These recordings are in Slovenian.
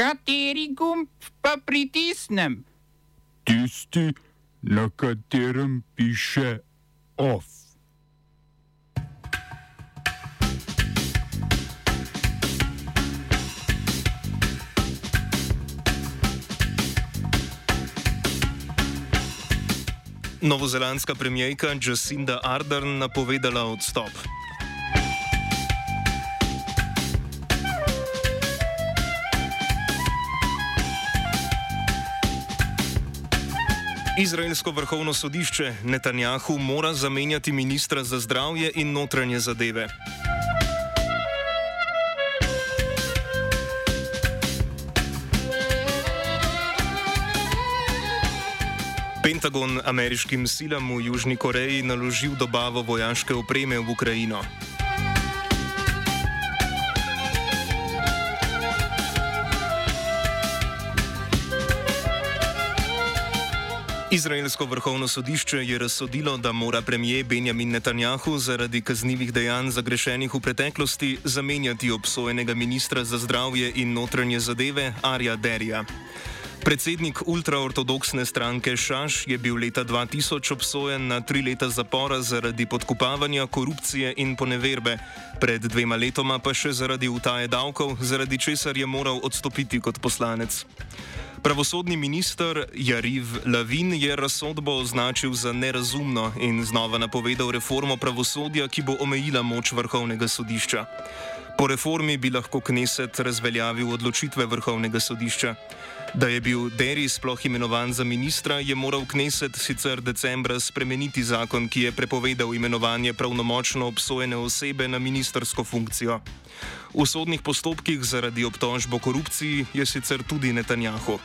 Kateri gumb pa pritisnem? Tisti, na katerem piše OF. Novozelandska premijejka Jacinda Ardern napovedala odstop. Izraelsko vrhovno sodišče Netanjahu mora zamenjati ministra za zdravje in notranje zadeve. Pentagon ameriškim silam v Južni Koreji naložil dobavo vojaške opreme v Ukrajino. Izraelsko vrhovno sodišče je razsodilo, da mora premijer Benjamin Netanjahu zaradi kaznjivih dejanj zagrešenih v preteklosti zamenjati obsojenega ministra za zdravje in notranje zadeve Arja Derija. Predsednik ultraortodoksne stranke Šaš je bil leta 2000 obsojen na tri leta zapora zaradi podkupavanja, korupcije in poneverbe, pred dvema letoma pa še zaradi utaje davkov, zaradi česar je moral odstopiti kot poslanec. Pravosodni minister Jariv Lavin je razsodbo označil za nerazumno in znova napovedal reformo pravosodja, ki bo omejila moč vrhovnega sodišča. Po reformi bi lahko Kneset razveljavil odločitve vrhovnega sodišča. Da je bil Deri sploh imenovan za ministra, je moral Kneset sicer decembra spremeniti zakon, ki je prepovedal imenovanje pravnomočno obsojene osebe na ministersko funkcijo. V sodnih postopkih zaradi obtožb o korupciji je sicer tudi Netanjahu.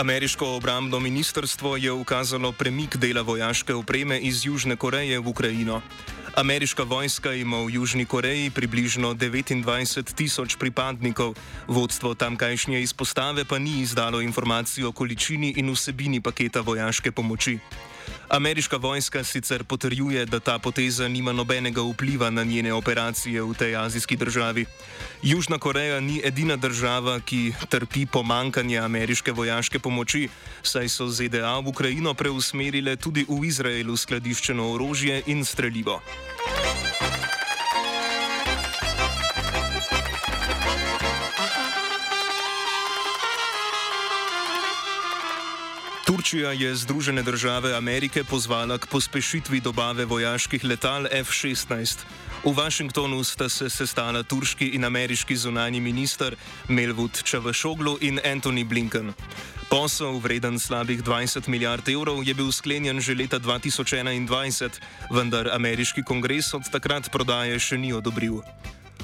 Ameriško obrambno ministrstvo je ukazalo premik dela vojaške opreme iz Južne Koreje v Ukrajino. Ameriška vojska ima v Južni Koreji približno 29 tisoč pripadnikov, vodstvo tamkajšnje izpostave pa ni izdalo informacij o količini in vsebini paketa vojaške pomoči. Ameriška vojska sicer potrjuje, da ta poteza nima nobenega vpliva na njene operacije v tej azijski državi. Južna Koreja ni edina država, ki trpi pomankanje ameriške vojaške pomoči, saj so ZDA v Ukrajino preusmerile tudi v Izraelu skladiščeno orožje in streljivo. Turčija je Združene države Amerike pozvala k pospešitvi dobave vojaških letal F-16. V Washingtonu sta se sestala turški in ameriški zunani minister Melvud Čavašoglu in Anthony Blinken. Posel, vreden slabih 20 milijard evrov, je bil sklenjen že leta 2021, vendar ameriški kongres od takrat prodaje še ni odobril.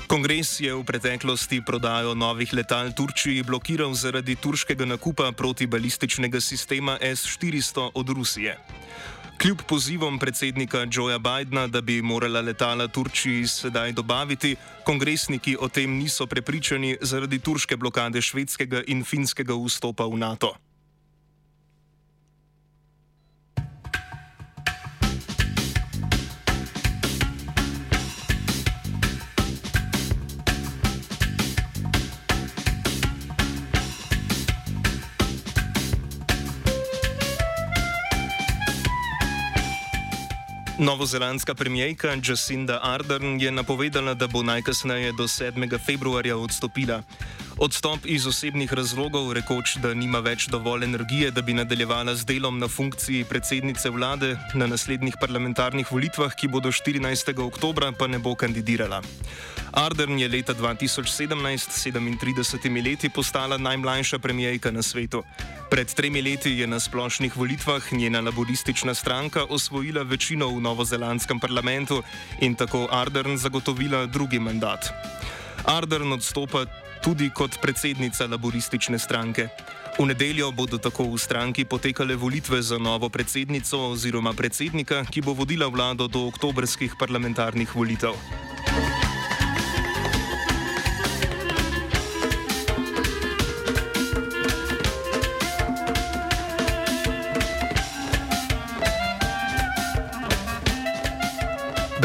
Kongres je v preteklosti prodajo novih letal Turčiji blokiral zaradi turškega nakupa protibalističnega sistema S-400 od Rusije. Kljub pozivom predsednika Joea Bidna, da bi morala letala Turčiji sedaj dobaviti, kongresniki o tem niso prepričani zaradi turške blokade švedskega in finskega vstopa v NATO. Novozelandska premijejka Jacinda Ardern je napovedala, da bo najkasneje do 7. februarja odstopila. Odstop iz osebnih razlogov, rekoč, da nima več dovolj energije, da bi nadaljevala z delom na funkciji predsednice vlade na naslednjih parlamentarnih volitvah, ki bodo 14. oktober, pa ne bo kandidirala. Ardern je leta 2017 s 37 leti postala najmlajša premijejka na svetu. Pred tremi leti je na splošnih volitvah njena laboristična stranka osvojila večino v novozelandskem parlamentu in tako Ardern zagotovila drugi mandat. Ardern odstopa tudi kot predsednica laboristične stranke. V nedeljo bodo tako v stranki potekale volitve za novo predsednico oziroma predsednika, ki bo vodila vlado do oktobrskih parlamentarnih volitev.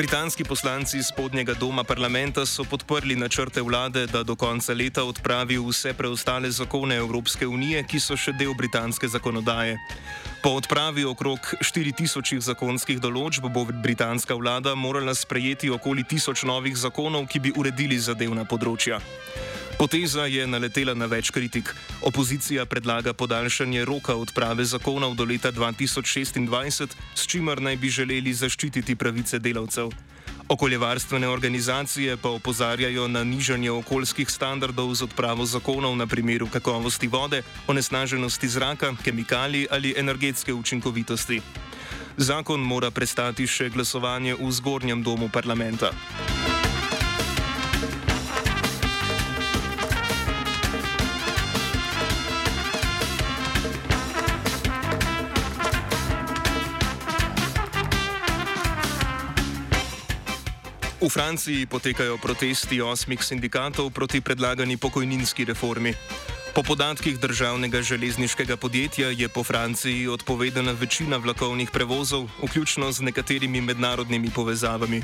Britanski poslanci spodnjega doma parlamenta so podprli načrte vlade, da do konca leta odpravi vse preostale zakone Evropske unije, ki so še del britanske zakonodaje. Po odpravi okrog 4000 zakonskih določb bo britanska vlada morala sprejeti okoli 1000 novih zakonov, ki bi uredili zadevna področja. Poteza je naletela na več kritik. Opozicija predlaga podaljšanje roka odprave zakonov do leta 2026, s čimer naj bi želeli zaščititi pravice delavcev. Okoljevarstvene organizacije pa opozarjajo na nižanje okoljskih standardov z odpravo zakonov na primeru kakovosti vode, onesnaženosti zraka, kemikalij ali energetske učinkovitosti. Zakon mora prestati še glasovanje v zgornjem domu parlamenta. V Franciji potekajo protesti osmih sindikatov proti predlagani pokojninski reformi. Po podatkih državnega železniškega podjetja je po Franciji odpovedana večina vlakovnih prevozov, vključno z nekaterimi mednarodnimi povezavami.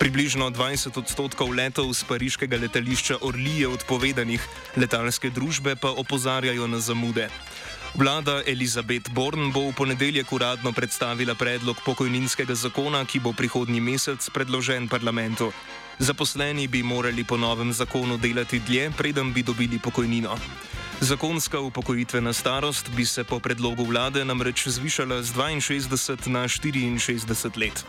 Približno 20 odstotkov letov z pariškega letališča Orly je odpovedanih, letalske družbe pa opozarjajo na zamude. Vlada Elizabeth Born bo v ponedeljek uradno predstavila predlog pokojninskega zakona, ki bo prihodnji mesec predložen parlamentu. Zaposleni bi morali po novem zakonu delati dlje, preden bi dobili pokojnino. Zakonska upokojitvena starost bi se po predlogu vlade namreč zvišala z 62 na 64 let.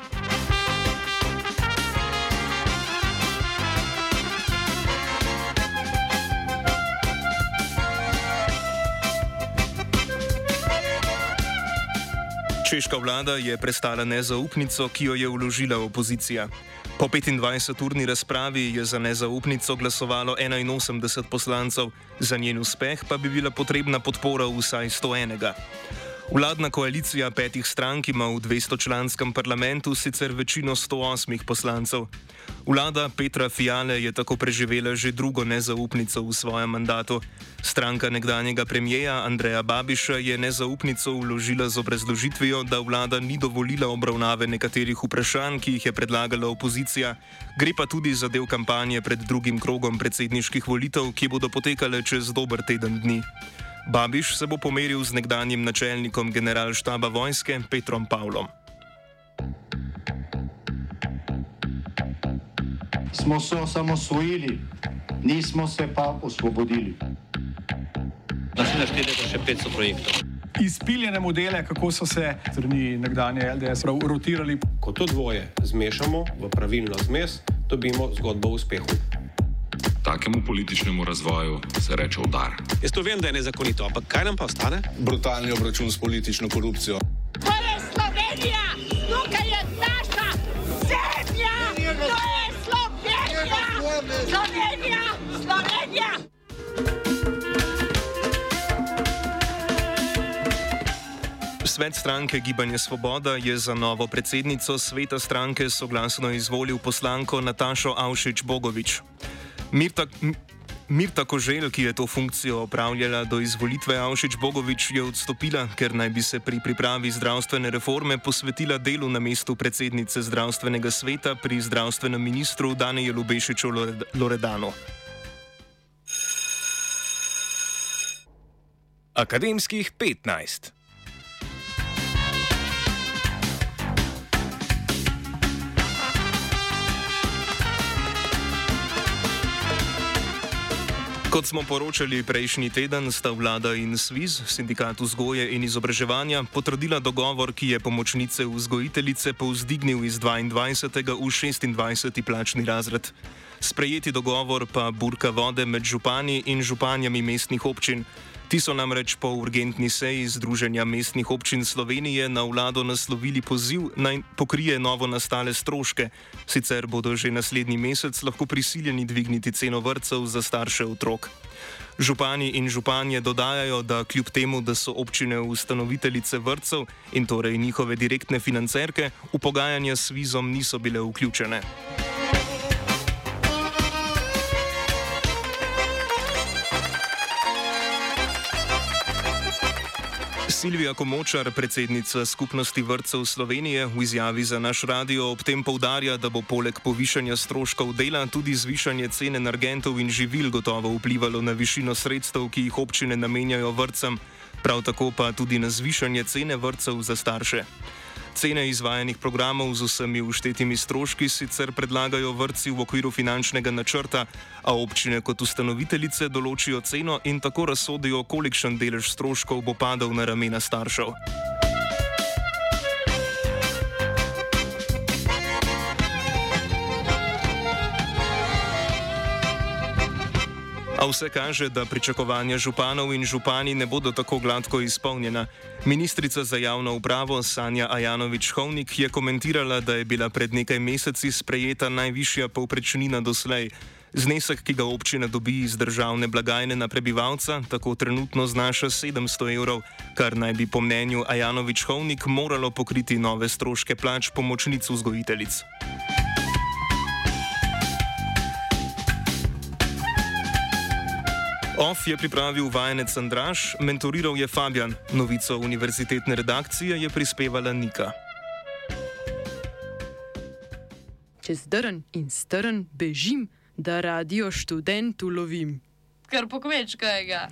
Češka vlada je prestala nezaupnico, ki jo je vložila opozicija. Po 25-urni razpravi je za nezaupnico glasovalo 81 poslancev, za njen uspeh pa bi bila potrebna podpora vsaj 101. Vladna koalicija petih strank ima v 200-članskem parlamentu sicer večino 108 poslancev. Vlada Petra Fiale je tako preživela že drugo nezaupnico v svojem mandatu. Stranka nekdanjega premijeja Andreja Babiša je nezaupnico vložila z obrazložitvijo, da vlada ni dovolila obravnave nekaterih vprašanj, ki jih je predlagala opozicija. Gre pa tudi za del kampanje pred drugim krogom predsedniških volitev, ki bodo potekale čez dober teden dni. Babiš se bo pomeril z nekdanjim načelnikom generalštaba vojske Petrom Pavlom. Smo se osamosvojili, nismo se pa osvobodili. Naslednje število je še 500 projektov. Izpiljene modele, kako so se strani nekdanje LDS rotirali. Ko to dvoje zmešamo v pravilno zmes, dobimo zgodbo o uspehu. Takemu političnemu razvoju se reče udar. Jaz to vem, da je nezakonito, ampak kaj nam pa ostane? Brutalni obračun s politično korupcijo. To je Slovenija, tukaj je naša zemlja, to je Slovenija, Slovenija, Slovenija. Svet stranke Gibanje Svoboda je za novo predsednico sveta stranke soglasno izvolil poslanko Natašo Avšič Bogovič. Mirta, Mirta Kožel, ki je to funkcijo opravljala do izvolitve Avšič Bogovič, je odstopila, ker naj bi se pri pripravi zdravstvene reforme posvetila delu na mestu predsednice zdravstvenega sveta pri zdravstvenem ministru Danielu Bešiču Loredanu. Akademskih 15. Kot smo poročali prejšnji teden, sta vlada in SWIZ, sindikat vzgoje in izobraževanja, potrdila dogovor, ki je pomočnice vzgojiteljice povzdignil iz 22. v 26. plačni razred. Sprejeti dogovor pa burka vode med župani in županjami mestnih občin. Ti so namreč po urgentni seji Združenja mestnih občin Slovenije na vlado naslovili poziv naj pokrije novo nastale stroške, sicer bodo že naslednji mesec lahko prisiljeni dvigniti ceno vrtcev za starše otrok. Župani in županje dodajajo, da kljub temu, da so občine ustanoviteljice vrtcev in torej njihove direktne financerke, v pogajanja s vizom niso bile vključene. Silvija Komočar, predsednica Skupnosti vrtcev Slovenije, v izjavi za naš radio ob tem povdarja, da bo poleg povišanja stroškov dela tudi zvišanje cen energentov in živil gotovo vplivalo na višino sredstev, ki jih občine namenjajo vrtcem, prav tako pa tudi na zvišanje cene vrtcev za starše. Cene izvajanih programov z vsemi uštetimi stroški sicer predlagajo vrtci v okviru finančnega načrta, a občine kot ustanoviteljice določijo ceno in tako razsodijo, kolikšen delež stroškov bo padal na ramena staršev. A vse kaže, da pričakovanja županov in župani ne bodo tako gladko izpolnjena. Ministrica za javno upravo Sanja Ajanovič-Hovnik je komentirala, da je bila pred nekaj meseci sprejeta najvišja povprečnina doslej. Znesek, ki ga občina dobi iz državne blagajne na prebivalca, tako trenutno znaša 700 evrov, kar naj bi po mnenju Ajanovič-Hovnik moralo pokriti nove stroške plač pomočnic vzgojiteljic. OF je pripravil vajenec Andraš, mentoriral je Fabian, novico univerzitetne redakcije je prispevala Nika. Čez drn in strn bežim, da radio študentu lovim. Kar pokvečkajega.